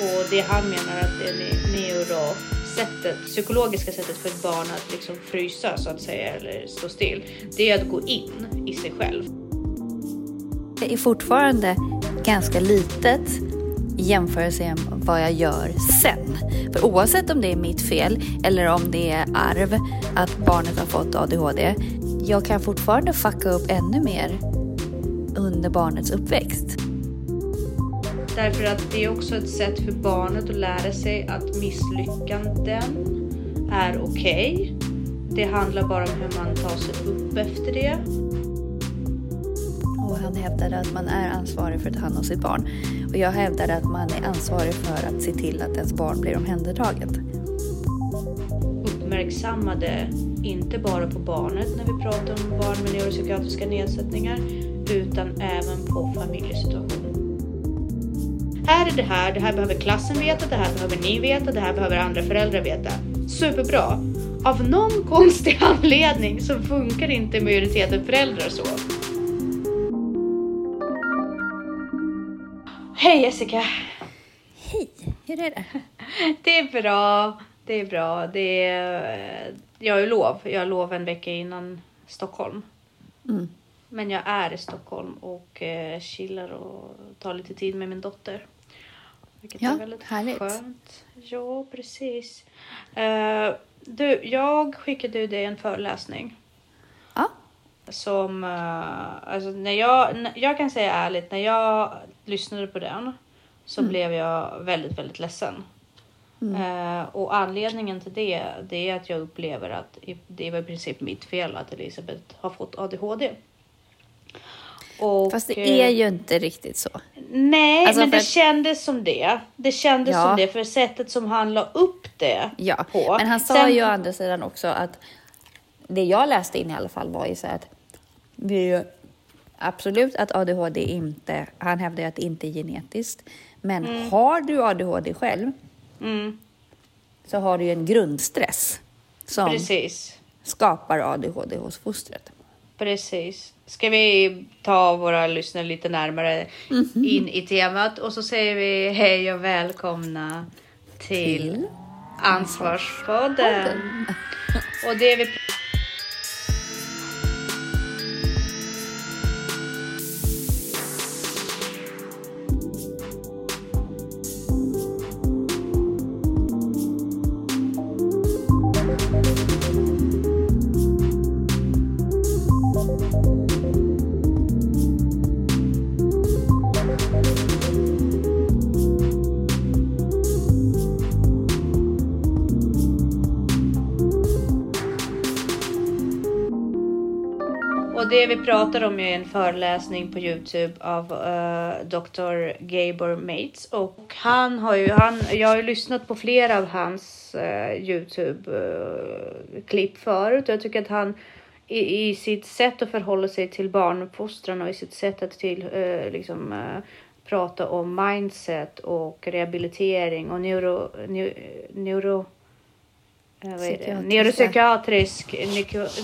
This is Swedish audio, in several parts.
Och det han menar att det neurosättet, psykologiska sättet för ett barn att liksom frysa så att säga eller stå still, det är att gå in i sig själv. Det är fortfarande ganska litet i jämförelse med vad jag gör sen. För oavsett om det är mitt fel eller om det är arv att barnet har fått ADHD, jag kan fortfarande fucka upp ännu mer under barnets uppväxt. Därför att det är också ett sätt för barnet att lära sig att misslyckanden är okej. Okay. Det handlar bara om hur man tar sig upp efter det. Och han hävdade att man är ansvarig för att ta hand om sitt barn. Och jag hävdade att man är ansvarig för att se till att ens barn blir omhändertaget. Uppmärksammade inte bara på barnet när vi pratar om barn med neuropsykiatriska nedsättningar utan även på familjesituationen. Här är det här, det här behöver klassen veta, det här behöver ni veta, det här behöver andra föräldrar veta. Superbra! Av någon konstig anledning så funkar inte majoriteten föräldrar så. Hej Jessica! Hej, hur är det? Det är bra, det är bra. Det är, jag har ju lov, jag har lov en vecka innan Stockholm. Mm. Men jag är i Stockholm och eh, chillar och tar lite tid med min dotter. Vilket Ja, är väldigt härligt. skönt. Ja, precis. Eh, du, jag skickade ju dig en föreläsning Ja, som, eh, alltså när jag, jag kan säga ärligt, när jag lyssnade på den så Mm. blev jag väldigt, väldigt ledsen. Eh, och anledningen till det, det är att jag upplever att det var i princip mitt fel att Elisabeth har fått ADHD. Och, fast det eh, är ju inte riktigt så. Nej, Alltså, men för det kändes som det. Det kändes Ja. som det för sättet som han la upp det Ja, på. men han sa Sen- ju å andra sidan också att det jag läste in i alla fall var ju så att det är ju absolut att ADHD inte, han hävdar ju att det inte är genetiskt, men har du ADHD själv Mm, så har du ju en grundstress som precis, skapar ADHD hos fostret. Precis. Ska vi ta våra lyssnare lite närmare Mhm. in i temat och så säger vi hej och välkomna till, Till Ansvarspodden. Och det vi Och det vi pratar om är en föreläsning på Youtube av eh, uh, Dr. Gabor Mates. Och han har ju, han, jag har ju lyssnat på flera av hans eh, uh, Youtube-klipp eh, förut. Och jag tycker att han i, i sitt sätt att förhålla sig till barnuppfostran och i sitt sätt att till, uh, liksom, prata om mindset och rehabilitering och neuro, neuro eh, vad är det? Psykiatriska. Neuropsykiatrisk,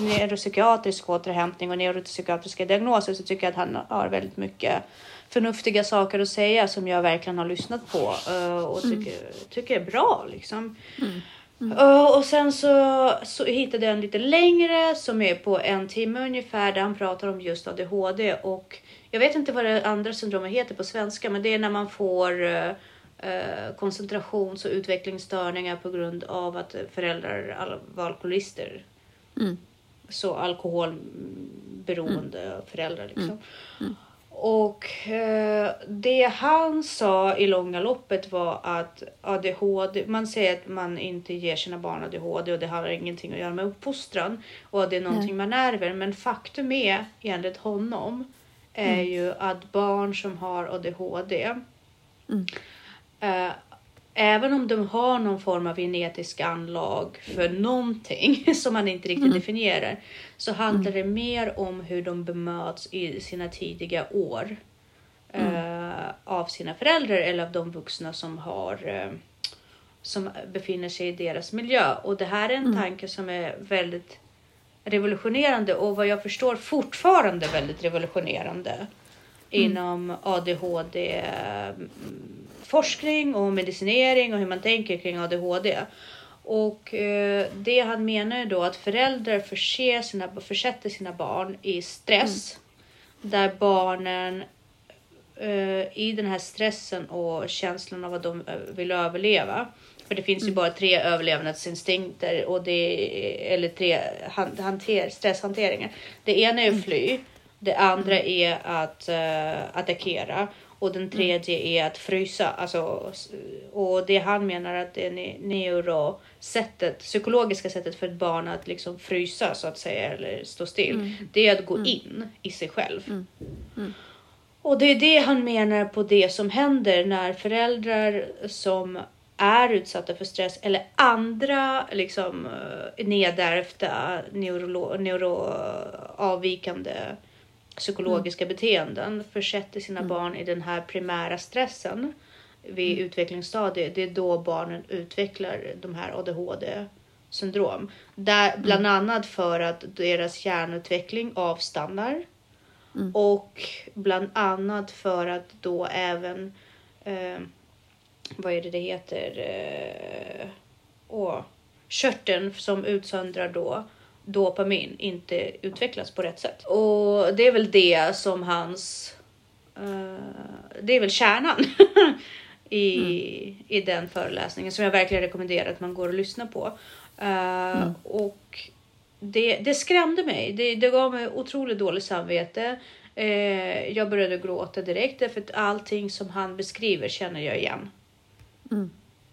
neuropsykiatrisk återhämtning och neuropsykiatriska diagnoser så tycker jag att han har väldigt mycket förnuftiga saker att säga som jag verkligen har lyssnat på eh, och tycker, tycker är bra. Liksom. Eh, och sen så, så hittade jag en lite längre som är på en timme ungefär där han pratar om just ADHD och jag vet inte vad det andra syndromet heter på svenska men det är när man får eh, koncentrations och utvecklingsstörningar på grund av att föräldrar var alkoholister. Mm. Så alkoholberoende föräldrar liksom. Och eh, det han sa i långa loppet var att ADHD, man säger att man inte ger sina barn ADHD och det har ingenting att göra med uppfostran och att det är någonting man ärver. Men faktum är enligt honom är ju att barn som har ADHD Mm. Eh, Även om de har någon form av genetisk anlag för någonting som man inte riktigt definierar så handlar det mer om hur de bemöts i sina tidiga år eh, av sina föräldrar eller av de vuxna som har eh, som befinner sig i deras miljö. Och det här är en tanke som är väldigt revolutionerande och vad jag förstår fortfarande väldigt revolutionerande inom ADHD mm, forskning och medicinering och hur man tänker kring ADHD. Och eh, det han menar är då att föräldrar förser sina, försätter sina barn i stress. Där barnen eh, i den här stressen och känslan av att de eh, vill överleva. För det finns ju bara tre överlevnadsinstinkter och det eller tre han, hanter, stresshanteringar. Det ena är att fly. Det andra är att uh, attackera och den tredje är att frysa. Alltså, och det han menar att det neurosättet, psykologiska sättet för ett barn att liksom frysa så att säga eller stå still. Det är att gå in i sig själv. Och det är det han menar på det som händer när föräldrar som är utsatta för stress eller andra liksom eh, nedärvda neurolo- neuroavvikande psykologiska beteenden försätter sina barn i den här primära stressen vid utvecklingsstadiet. Det är då barnen utvecklar de här ADHD syndrom. Där, bland annat för att deras hjärnutveckling avstannar. Och bland annat för att då även, eh, vad är det det heter, eh, åh, körteln som utsöndrar då dopamin inte utvecklas på rätt sätt. Och det är väl det som hans, eh, det är väl kärnan i, i den föreläsningen som jag verkligen rekommenderar att man går och lyssnar på. Eh, Och det, det skrämde mig. Det, det gav mig otroligt dåligt samvete. Eh, jag började gråta direkt därför att allting som han beskriver känner jag igen.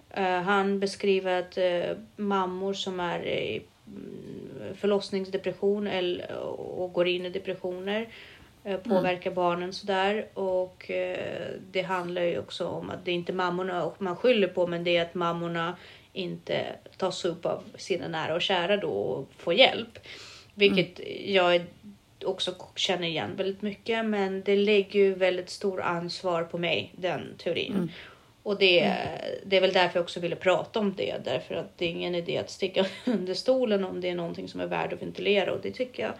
Eh, han beskriver att mammor som är mm, förlossningsdepression eller, och går in i depressioner eh, påverkar barnen sådär. Och eh, det handlar ju också om att det är inte mammorna och man skyller på men det är att mammorna inte tas upp av sina nära och kära då och får hjälp. Vilket jag också känner igen väldigt mycket men det lägger ju väldigt stor ansvar på mig, den teorin. Och det, det är väl därför jag också ville prata om det. Därför att det är ingen idé att sticka under stolen om det är någonting som är värt att ventilera. Och det tycker jag.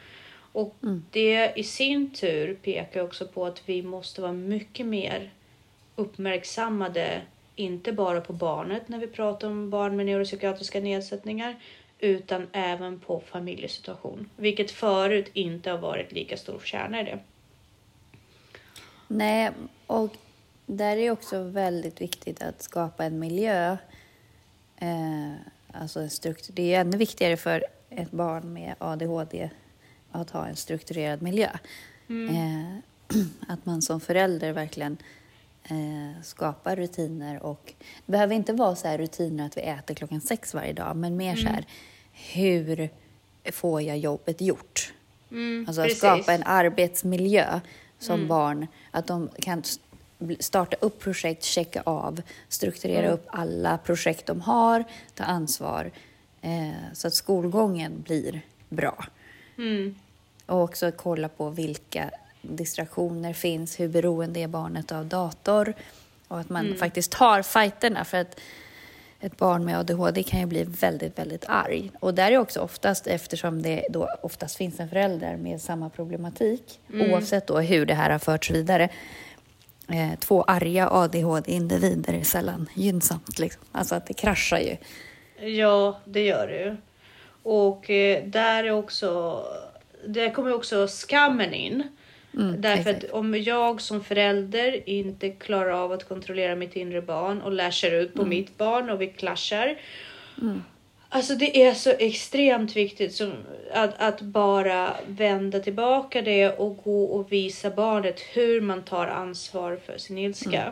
Och det i sin tur pekar också på att vi måste vara mycket mer uppmärksammade. Inte bara på barnet när vi pratar om barn med neuropsykiatriska nedsättningar. Utan även på familjesituation. Vilket förut inte har varit lika stor kärna i det. Nej, och där är också väldigt viktigt att skapa en miljö. Eh, alltså en struktur. Det är ännu viktigare för ett barn med ADHD att ha en strukturerad miljö. Eh, att man som förälder verkligen eh, skapar rutiner. Och det behöver inte vara så här rutiner att vi äter klockan sex varje dag, men mer så här, hur får jag jobbet gjort? Mm, Alltså precis. skapa en arbetsmiljö som barn, att de kan starta upp projekt, checka av, strukturera upp alla projekt de har, ta ansvar eh, så att skolgången blir bra. Mm. Och också kolla på vilka distraktioner finns, hur beroende är barnet av dator och att man faktiskt tar fighterna för att ett barn med ADHD kan ju bli väldigt, väldigt arg. Och där är också oftast, eftersom det då oftast finns en förälder med samma problematik, oavsett då hur det här har förts vidare, eh, två arga ADHD-individer är sällan gynnsamt. Liksom. Alltså att det kraschar ju. Ja, det gör det ju. Och eh, där är också, där kommer också skammen in. Mm, Därför exakt. att om jag som förälder inte klarar av att kontrollera mitt inre barn och lashar ut Mm. på mitt barn och vi clashar. Alltså det är så extremt viktigt som, att, att bara vända tillbaka det och gå och visa barnet hur man tar ansvar för sin ilska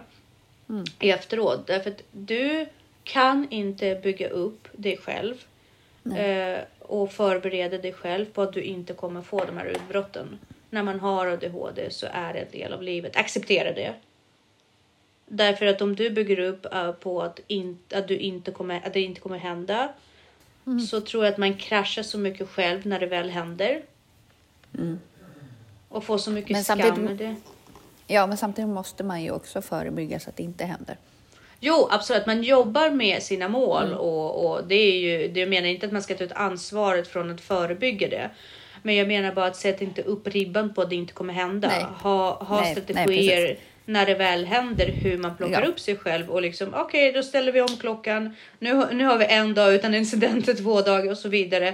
efteråt. Därför att du kan inte bygga upp dig själv eh, och förbereda dig själv på att du inte kommer få de här utbrotten. När man har ADHD så är det en del av livet. Acceptera det. Därför att om du bygger upp eh, på att, in, att, du inte kommer, att det inte kommer hända så tror jag att man kraschar så mycket själv när det väl händer. Och får så mycket Men skam med det. Ja, men samtidigt måste man ju också förebygga så att det inte händer. Jo, absolut. Man jobbar med sina mål Mm. och, och det är ju. Det jag menar inte att man ska ta ut ansvaret från att förebygga det. Men jag menar bara att sätta inte upp ribban på att det inte kommer hända. Nej. Ha, ha Nej, nej, strategier precis. När det väl händer hur man plockar Ja. upp sig själv och liksom okej, då ställer vi om klockan. Nu, nu har vi en dag utan incidenter, två dagar och så vidare.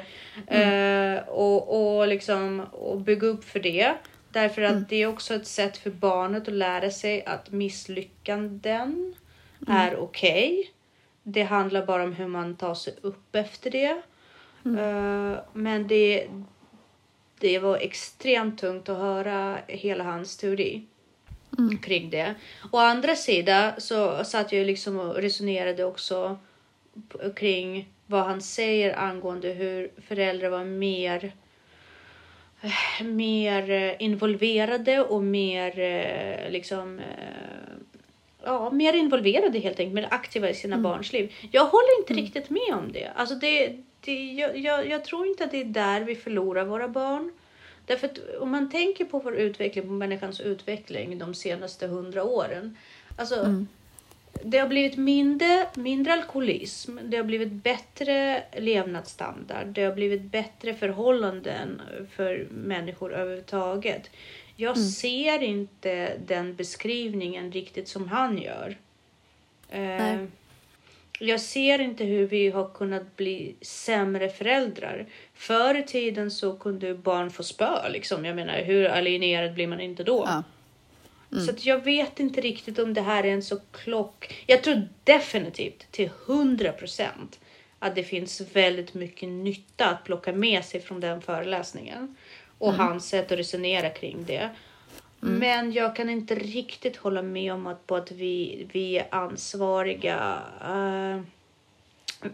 Eh, och, och liksom och bygga upp för det. Därför att det är också ett sätt för barnet att lära sig att misslyckanden är okej. Det handlar bara om hur man tar sig upp efter det. Eh, men det, det var extremt tungt att höra hela hans teori kring det. Å andra sidan så satt jag liksom och resonerade också kring vad han säger angående hur föräldrar var mer eh, mer eh, involverade och mer eh, liksom ja, mer involverade helt enkelt, mer aktiva i sina barns liv. Jag håller inte riktigt med om det. Alltså det, det jag, jag, jag tror inte att det är där vi förlorar våra barn. Därför att om man tänker på vår utveckling, på människans utveckling de senaste hundra åren. Alltså, det har blivit mindre, mindre alkoholism, det har blivit bättre levnadsstandard, det har blivit bättre förhållanden för människor överhuvudtaget. Jag ser inte den beskrivningen riktigt som han gör. Eh. Jag ser inte hur vi har kunnat bli sämre föräldrar. Förr i tiden så kunde barn få spö. Liksom. Jag menar, hur alienerad blir man inte då? Ja. Så att jag vet inte riktigt om det här är en så klock... Jag tror definitivt till 100 procent att det finns väldigt mycket nytta att plocka med sig från den föreläsningen. Och hans sätt att resonera kring det. Men jag kan inte riktigt hålla med om att, på att vi, vi är ansvariga. eh,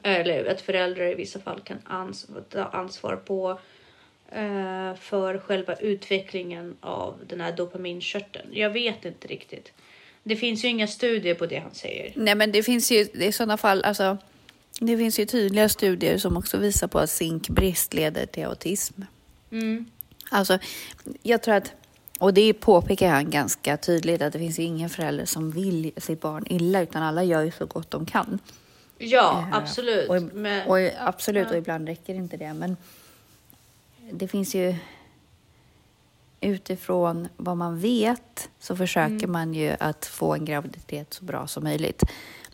eller att föräldrar i vissa fall kan ans ta ansvar på eh, för själva utvecklingen av den här dopaminkörteln. Jag vet inte riktigt. Det finns ju inga studier på det han säger. Nej, men det finns ju i sådana fall, alltså, det finns ju tydliga studier som också visar på att zinkbrist leder till autism. Mm. Alltså, jag tror att, och det påpekar han ganska tydligt, att det finns ingen förälder som vill sitt barn illa, utan alla gör ju så gott de kan. Ja, Eh, absolut. Och, Men, och absolut, Ja. och ibland räcker inte det. Men det finns ju... Utifrån vad man vet så försöker Mm. man ju att få en graviditet så bra som möjligt.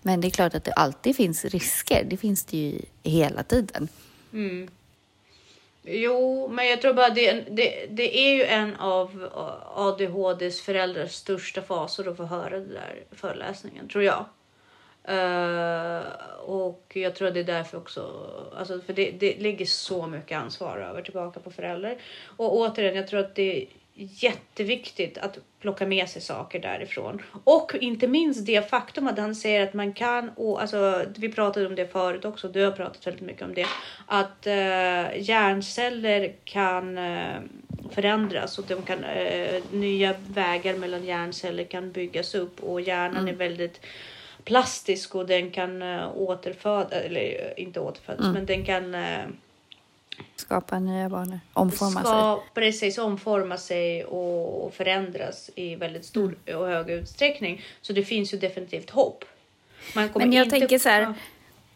Men det är klart att det alltid finns risker. Det finns det ju hela tiden. mm. Jo, men jag tror bara det, det, det är ju en av ADHDs föräldrars största fasor att få höra den där föreläsningen, tror jag. Uh, och jag tror att det är därför också, alltså för det, det ligger så mycket ansvar över tillbaka på föräldrar. Och återigen, jag tror att det jätteviktigt att plocka med sig saker därifrån. Och inte minst det faktum att han säger att man kan, och alltså, vi pratade om det förut också, du har pratat väldigt mycket om det, att eh, hjärnceller kan eh, förändras och de kan, eh, nya vägar mellan hjärnceller kan byggas upp. Och hjärnan är väldigt plastisk och den kan uh, återfödas, eller eh, inte återfödas, men den kan uh, Skapa nya banor, omforma sig. ska precis omforma sig och, och förändras i väldigt stor Mm. och hög utsträckning. Så det finns ju definitivt hopp. Men jag inte... tänker så här.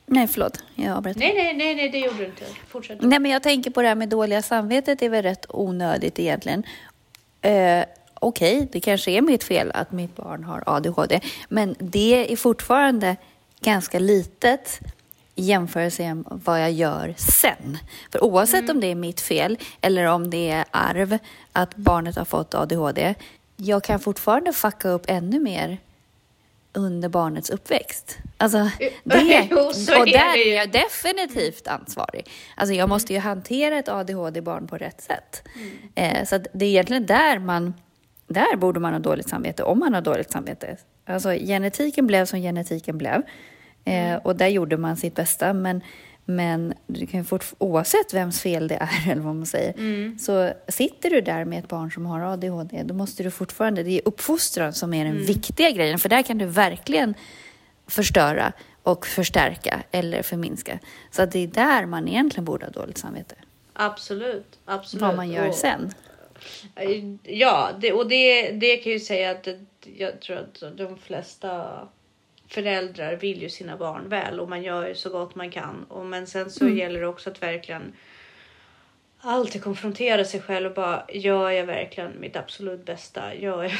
Nej, förlåt. Jag avbröt. Nej, nej, nej, nej, det gjorde du inte. Fortsätt. Nej, men jag tänker på det här med dåliga samvetet är väl rätt onödigt egentligen. Eh, Okej, det kanske är mitt fel att mitt barn har ADHD, men det är fortfarande ganska litet jämförelse med vad jag gör sen. För oavsett om det är mitt fel eller om det är arv att barnet har fått ADHD, jag kan fortfarande fucka upp ännu mer under barnets uppväxt. Alltså, det, Jo, så och är där det är jag definitivt ansvarig. Alltså, jag måste ju hantera ett ADHD-barn på rätt sätt. Eh, så det är egentligen där man, där borde man ha dåligt samvete, om man har dåligt samvete. Alltså, genetiken blev som genetiken blev. Eh, och där gjorde man sitt bästa. Men, men du kan fort, oavsett vems fel det är, eller vad man säger, så sitter du där med ett barn som har ADHD, då måste du fortfarande, det är uppfostran som är den viktiga grejen, för där kan du verkligen förstöra och förstärka eller förminska. Så det är där man egentligen borde ha dåligt samvete. Absolut, absolut. Vad man gör Och- sen. Ja, det, och det, det kan jag ju säga att det, jag tror att de flesta föräldrar vill ju sina barn väl och man gör ju så gott man kan. Och, men sen så gäller det också att verkligen alltid konfrontera sig själv och bara gör jag verkligen mitt absolut bästa? Gör jag?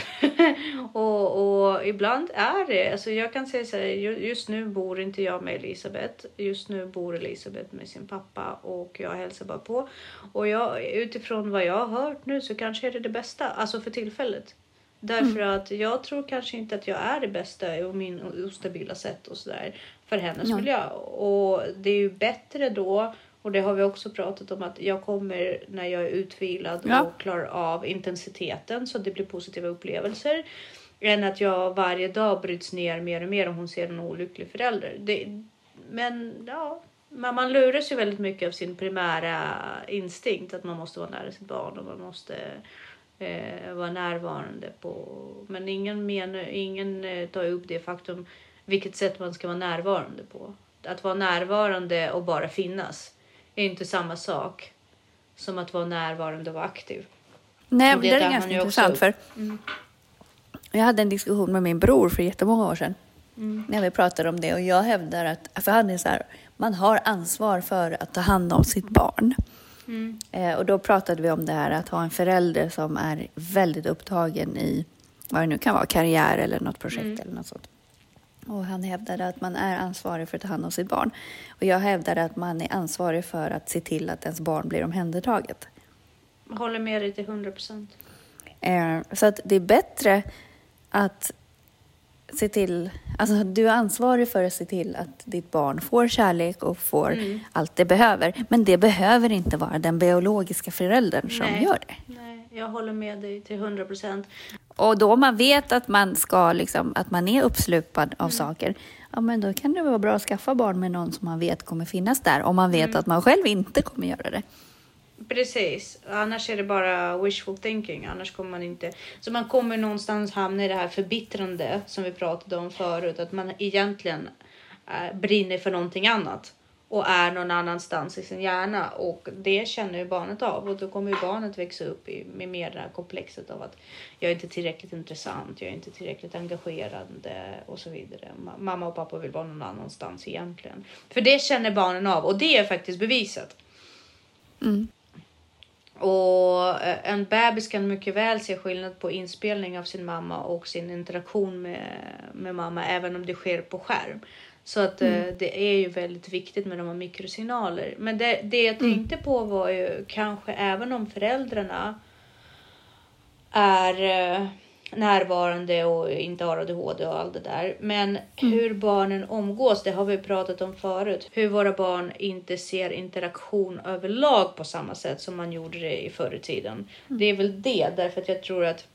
och, och ibland är det, alltså jag kan säga så här, just nu bor inte jag med Elisabeth. Just nu bor Elisabeth med sin pappa och jag hälsar bara på. Och jag, utifrån vad jag har hört nu så kanske är det det bästa, alltså för tillfället. Därför mm. att jag tror kanske inte att jag är det bästa och min ostabila sätt och sådär för hennes ja. miljö. Och det är ju bättre då och det har vi också pratat om att jag kommer när jag är utvilad ja. och klarar av intensiteten så att det blir positiva upplevelser. Än att jag varje dag bryts ner mer och mer om hon ser en olycklig förälder. Det, men ja, man, man luras ju väldigt mycket av sin primära instinkt att man måste vara nära sitt barn och man måste eh, vara närvarande på. Men ingen, men, ingen eh, tar upp det faktum vilket sätt man ska vara närvarande på. Att vara närvarande och bara finnas är inte samma sak som att vara närvarande och vara aktiv. Nej, det, det är ganska intressant för mm. jag hade en diskussion med min bror för jättemånga år sedan. Mm. När vi pratade om det och jag hävdar att, för han är så här, man har ansvar för att ta hand om sitt barn. Mm. Eh, och då pratade vi om det här att ha en förälder som är väldigt upptagen i vad det nu kan vara, karriär eller något projekt mm. eller något sånt. Och han hävdade att man är ansvarig för att ta hand om sitt barn. Och jag hävdade att man är ansvarig för att se till att ens barn blir omhändertaget. Jag håller med dig till 100 procent. Eh, så att det är bättre att se till, alltså du är ansvarig för att se till att ditt barn får kärlek och får mm. allt det behöver. Men det behöver inte vara den biologiska föräldern som Nej. gör det. Nej, jag håller med dig till 100 procent. Och då man vet att man ska liksom, att man är uppslupad av mm. saker, ja men då kan det vara bra att skaffa barn med någon som man vet kommer finnas där, om man vet mm. att man själv inte kommer göra det. Precis, annars är det bara wishful thinking. Annars kommer man inte... Så man kommer någonstans hamna i det här förbittrande som vi pratade om förut. Att man egentligen äh, brinner för någonting annat och är någon annanstans i sin hjärna och det känner ju barnet av och då kommer ju barnet växa upp i, med mer det här komplexet av att jag är inte tillräckligt intressant, jag är inte tillräckligt engagerande och så vidare. Mamma och pappa vill vara någon annanstans egentligen. För det känner barnen av och det är faktiskt bevisat. Mm. Och eh, en bebis kan mycket väl se skillnad på inspelning av sin mamma och sin interaktion med, med mamma, även om det sker på skärm. Så att eh, mm. det är ju väldigt viktigt med de här mikrosignaler. Men det, det jag mm. tänkte mm. på var ju kanske även om föräldrarna är eh, närvarande och inte har ADHD och allt det där. Men mm. hur barnen omgås, det har vi pratat om förut. Hur våra barn inte ser interaktion överlag på samma sätt som man gjorde det i förr i tiden. Mm. Det är väl det, därför att jag tror att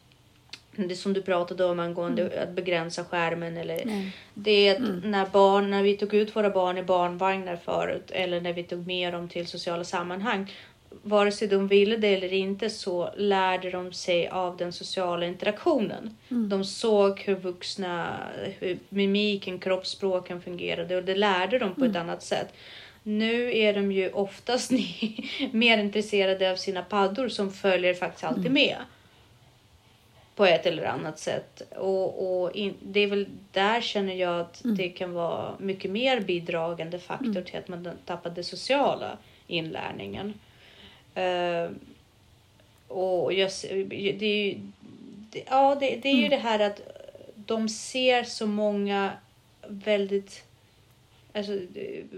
det som du pratade om angående mm. att begränsa skärmen. Eller mm. Det är mm. när, barn, när vi tog ut våra barn i barnvagnar förut eller när vi tog med dem till sociala sammanhang. Vare sig de ville det eller inte så lärde de sig av den sociala interaktionen. Mm. De såg hur vuxna, hur mimiken, kroppsspråken fungerade och det lärde de på ett mm. annat sätt. Nu är de ju oftast mer intresserade av sina paddor som följer faktiskt alltid mm. med på ett eller annat sätt. Och, och in, det är väl där känner jag att mm. det kan vara mycket mer bidragande faktor mm. till att man tappar den sociala inlärningen. Uh, och jag, det är ju, det, ja, det, det är ju mm. det här att de ser så många väldigt alltså,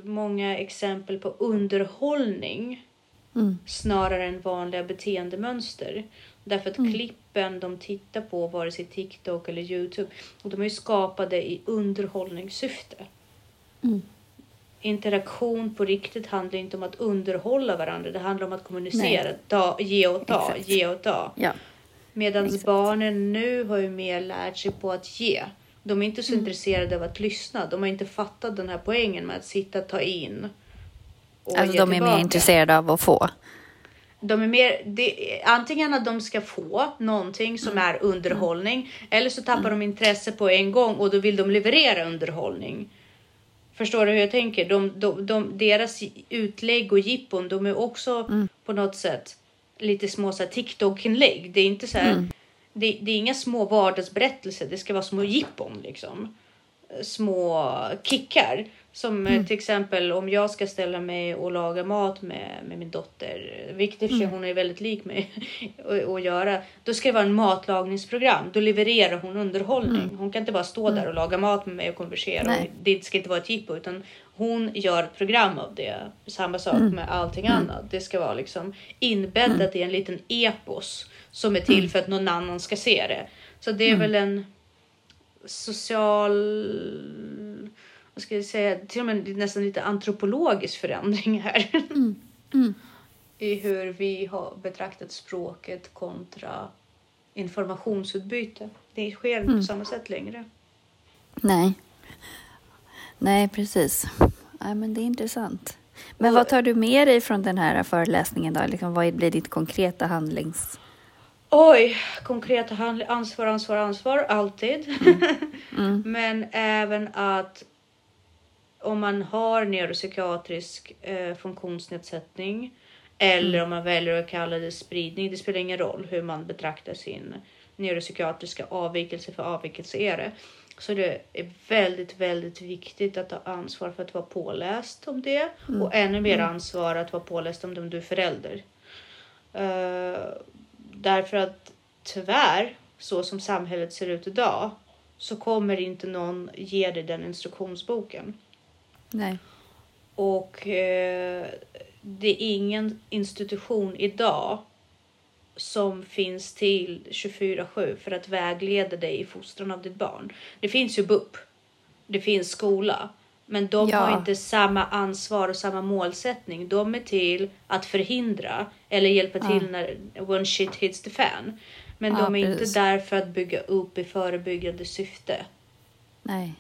många exempel på underhållning mm. snarare än vanliga beteendemönster. Därför att mm. klippen de tittar på, vare sig TikTok eller Youtube, och de är skapade i underhållningssyfte. Mm. Interaktion på riktigt handlar inte om att underhålla varandra, det handlar om att kommunicera, ta, ge och ta, Exakt. ge och ta. Ja. Medan barnen nu har ju mer lärt sig på att ge. De är inte så mm. intresserade av att lyssna. De har inte fattat den här poängen med att sitta, ta in. Och alltså de är mer intresserade av att få de är mer, det, antingen att de ska få någonting som mm. är underhållning mm. eller så tappar mm. de intresse på en gång och då vill de leverera underhållning. Förstår du hur jag tänker? De, de, de, deras utlägg och jippon, de är också mm. på något sätt lite små TikTok-inlägg. Det är inte så här, mm. det, det, är inga små vardagsberättelser, det ska vara små jippon liksom. Små kickar. Som mm. till exempel om jag ska ställa mig och laga mat med, med min dotter, vilket i mm. hon är väldigt lik mig att göra. Då ska det vara en matlagningsprogram. Då levererar hon underhållning. Mm. Hon kan inte bara stå där mm. och laga mat med mig och konversera. Och det ska inte vara ett jippo utan hon gör ett program av det. Samma sak mm. med allting mm. annat. Det ska vara liksom inbäddat i en liten epos som är till för att någon annan ska se det. Så det är väl en social vad ska jag säga, till och med nästan lite antropologisk förändring här. Mm. Mm. I hur vi har betraktat språket kontra informationsutbyte. Det sker inte mm. på samma sätt längre. Nej. Nej, precis. Nej, men det är intressant. Men vad tar du med dig från den här föreläsningen då? Liksom, vad blir ditt konkreta handlings... Oj, konkreta ansvar, ansvar, ansvar, alltid. Mm. Mm. Men även att om man har neuropsykiatrisk eh, funktionsnedsättning eller mm. om man väljer att kalla det spridning. Det spelar ingen roll hur man betraktar sin neuropsykiatriska avvikelse för avvikelse är det. Så det är väldigt, väldigt viktigt att ta ansvar för att vara påläst om det mm. och ännu mer mm. ansvar att vara påläst om det om du är förälder. Uh, därför att tyvärr, så som samhället ser ut idag, så kommer inte någon ge dig den instruktionsboken. Nej. Och eh, det är ingen institution idag som finns till 24-7 för att vägleda dig i fostran av ditt barn. Det finns ju BUP, det finns skola, men de ja. har inte samma ansvar och samma målsättning. De är till att förhindra eller hjälpa ja. till när when shit hits the fan. Men ja, de är precis. inte där för att bygga upp i förebyggande syfte. Nej.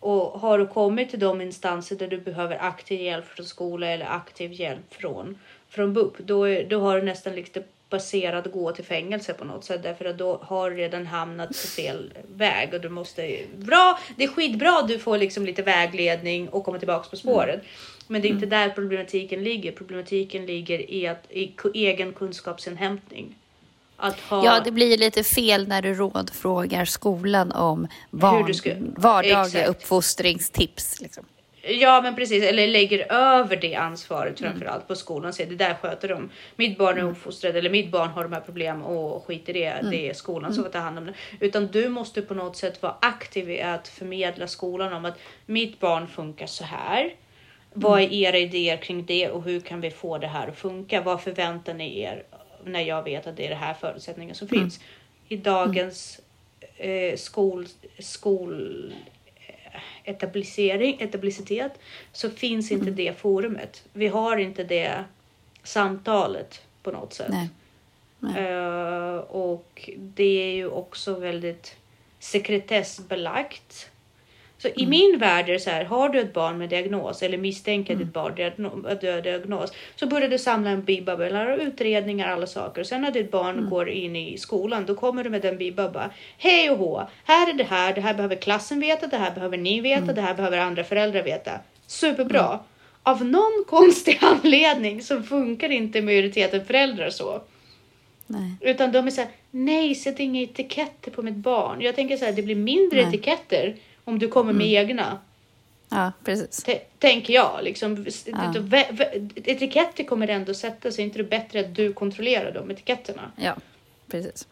Och har du kommit till de instanser där du behöver aktiv hjälp från skola eller aktiv hjälp från, från BUP, då, är, då har du nästan lite baserad gå till fängelse på något sätt därför att då har du redan hamnat på fel väg och du måste bra. Det är skitbra. Du får liksom lite vägledning och kommer tillbaks på spåret. Mm. Men det är inte mm. där problematiken ligger. Problematiken ligger i att i egen kunskapsinhämtning. Ha... Ja, det blir lite fel när du rådfrågar skolan om barn, ska... vardagliga Exakt. uppfostringstips. Liksom. Ja, men precis. Eller lägger över det ansvaret mm. framför allt på skolan. Säger det där sköter de. Mitt barn är mm. uppfostrad eller mitt barn har de här problemen och skit i det. Mm. Det är skolan som mm. får ta hand om det. Utan du måste på något sätt vara aktiv i att förmedla skolan om att mitt barn funkar så här. Vad är era idéer kring det och hur kan vi få det här att funka? Vad förväntar ni er när jag vet att det är det här förutsättningar som finns. I dagens eh, skol, skol etablissering, etablicitet så finns inte mm. det forumet. Vi har inte det samtalet på något sätt. Nej. Nej. Uh, och det är ju också väldigt sekretessbelagt. Så mm. i min värld är det så här, har du ett barn med diagnos eller misstänker mm. ditt barn har diagnos så börjar du samla en bibubba, utredningar, alla saker. Och sen när ditt barn mm. går in i skolan, då kommer du med den bibubba. Hej och hå, här är det här, det här behöver klassen veta, det här behöver ni veta, mm. det här behöver andra föräldrar veta. Superbra. Mm. Av någon konstig anledning så funkar inte majoriteten föräldrar så. Nej. Utan de är så här, nej, sätt inga etiketter på mitt barn. Jag tänker så här, det blir mindre nej. etiketter om du kommer med mm. egna. Ja, precis. T tänker jag. Liksom, ja. Etiketter kommer ändå sätta sig. Är inte det bättre att du kontrollerar de etiketterna? Ja, precis.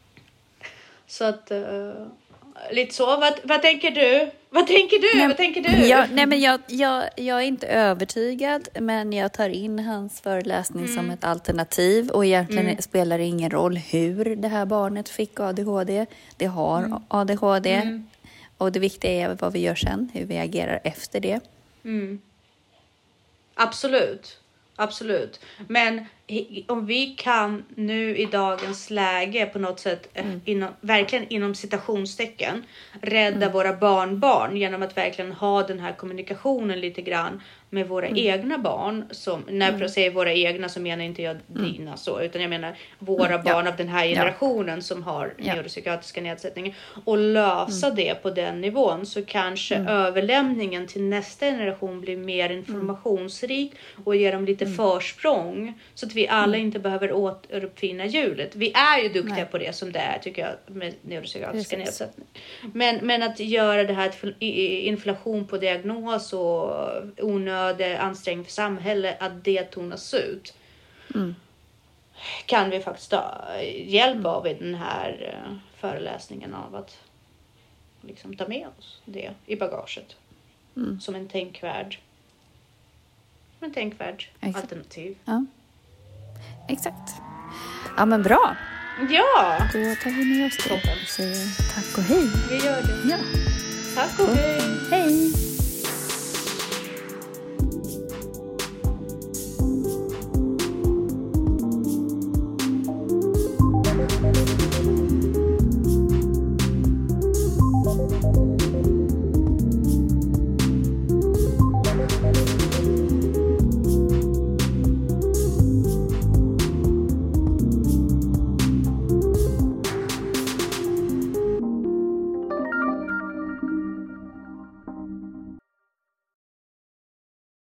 Så att... Uh, lite så. Vad, vad tänker du? Vad tänker du? Nej, vad tänker du? Jag, nej, men jag, jag, jag är inte övertygad, men jag tar in hans föreläsning mm. som ett alternativ och egentligen mm. spelar det ingen roll hur det här barnet fick ADHD. Det har mm. ADHD. Och det viktiga är vad vi gör sen, hur vi agerar efter det. Mm. Absolut. Absolut. Men om vi kan nu i dagens läge på något sätt, eh, mm. inom, verkligen inom citationstecken, rädda mm. våra barnbarn genom att verkligen ha den här kommunikationen lite grann med våra mm. egna barn. Som, när mm. jag säger våra egna så menar inte jag mm. dina så, utan jag menar våra mm. barn ja. av den här generationen ja. som har ja. neuropsykiatriska nedsättningar och lösa mm. det på den nivån så kanske mm. överlämningen till nästa generation blir mer informationsrik och ger dem lite försprång så att vi alla inte behöver återuppfinna hjulet. Vi är ju duktiga Nej. på det som det är tycker jag med neuropsykiatriska nedsättningar. Men, men att göra det här till inflation på diagnos och onödig ansträngning för samhället, att det tonas ut. Mm. Kan vi faktiskt ta hjälp av i den här eh, föreläsningen av att liksom ta med oss det i bagaget. Mm. Som en tänkvärd, som en tänkvärd Exakt. alternativ. Ja. Exakt. Ja, men bra. Ja, Då tar vi med oss det och säger tack och hej. vi gör det. Ja. Tack och hej! Hej.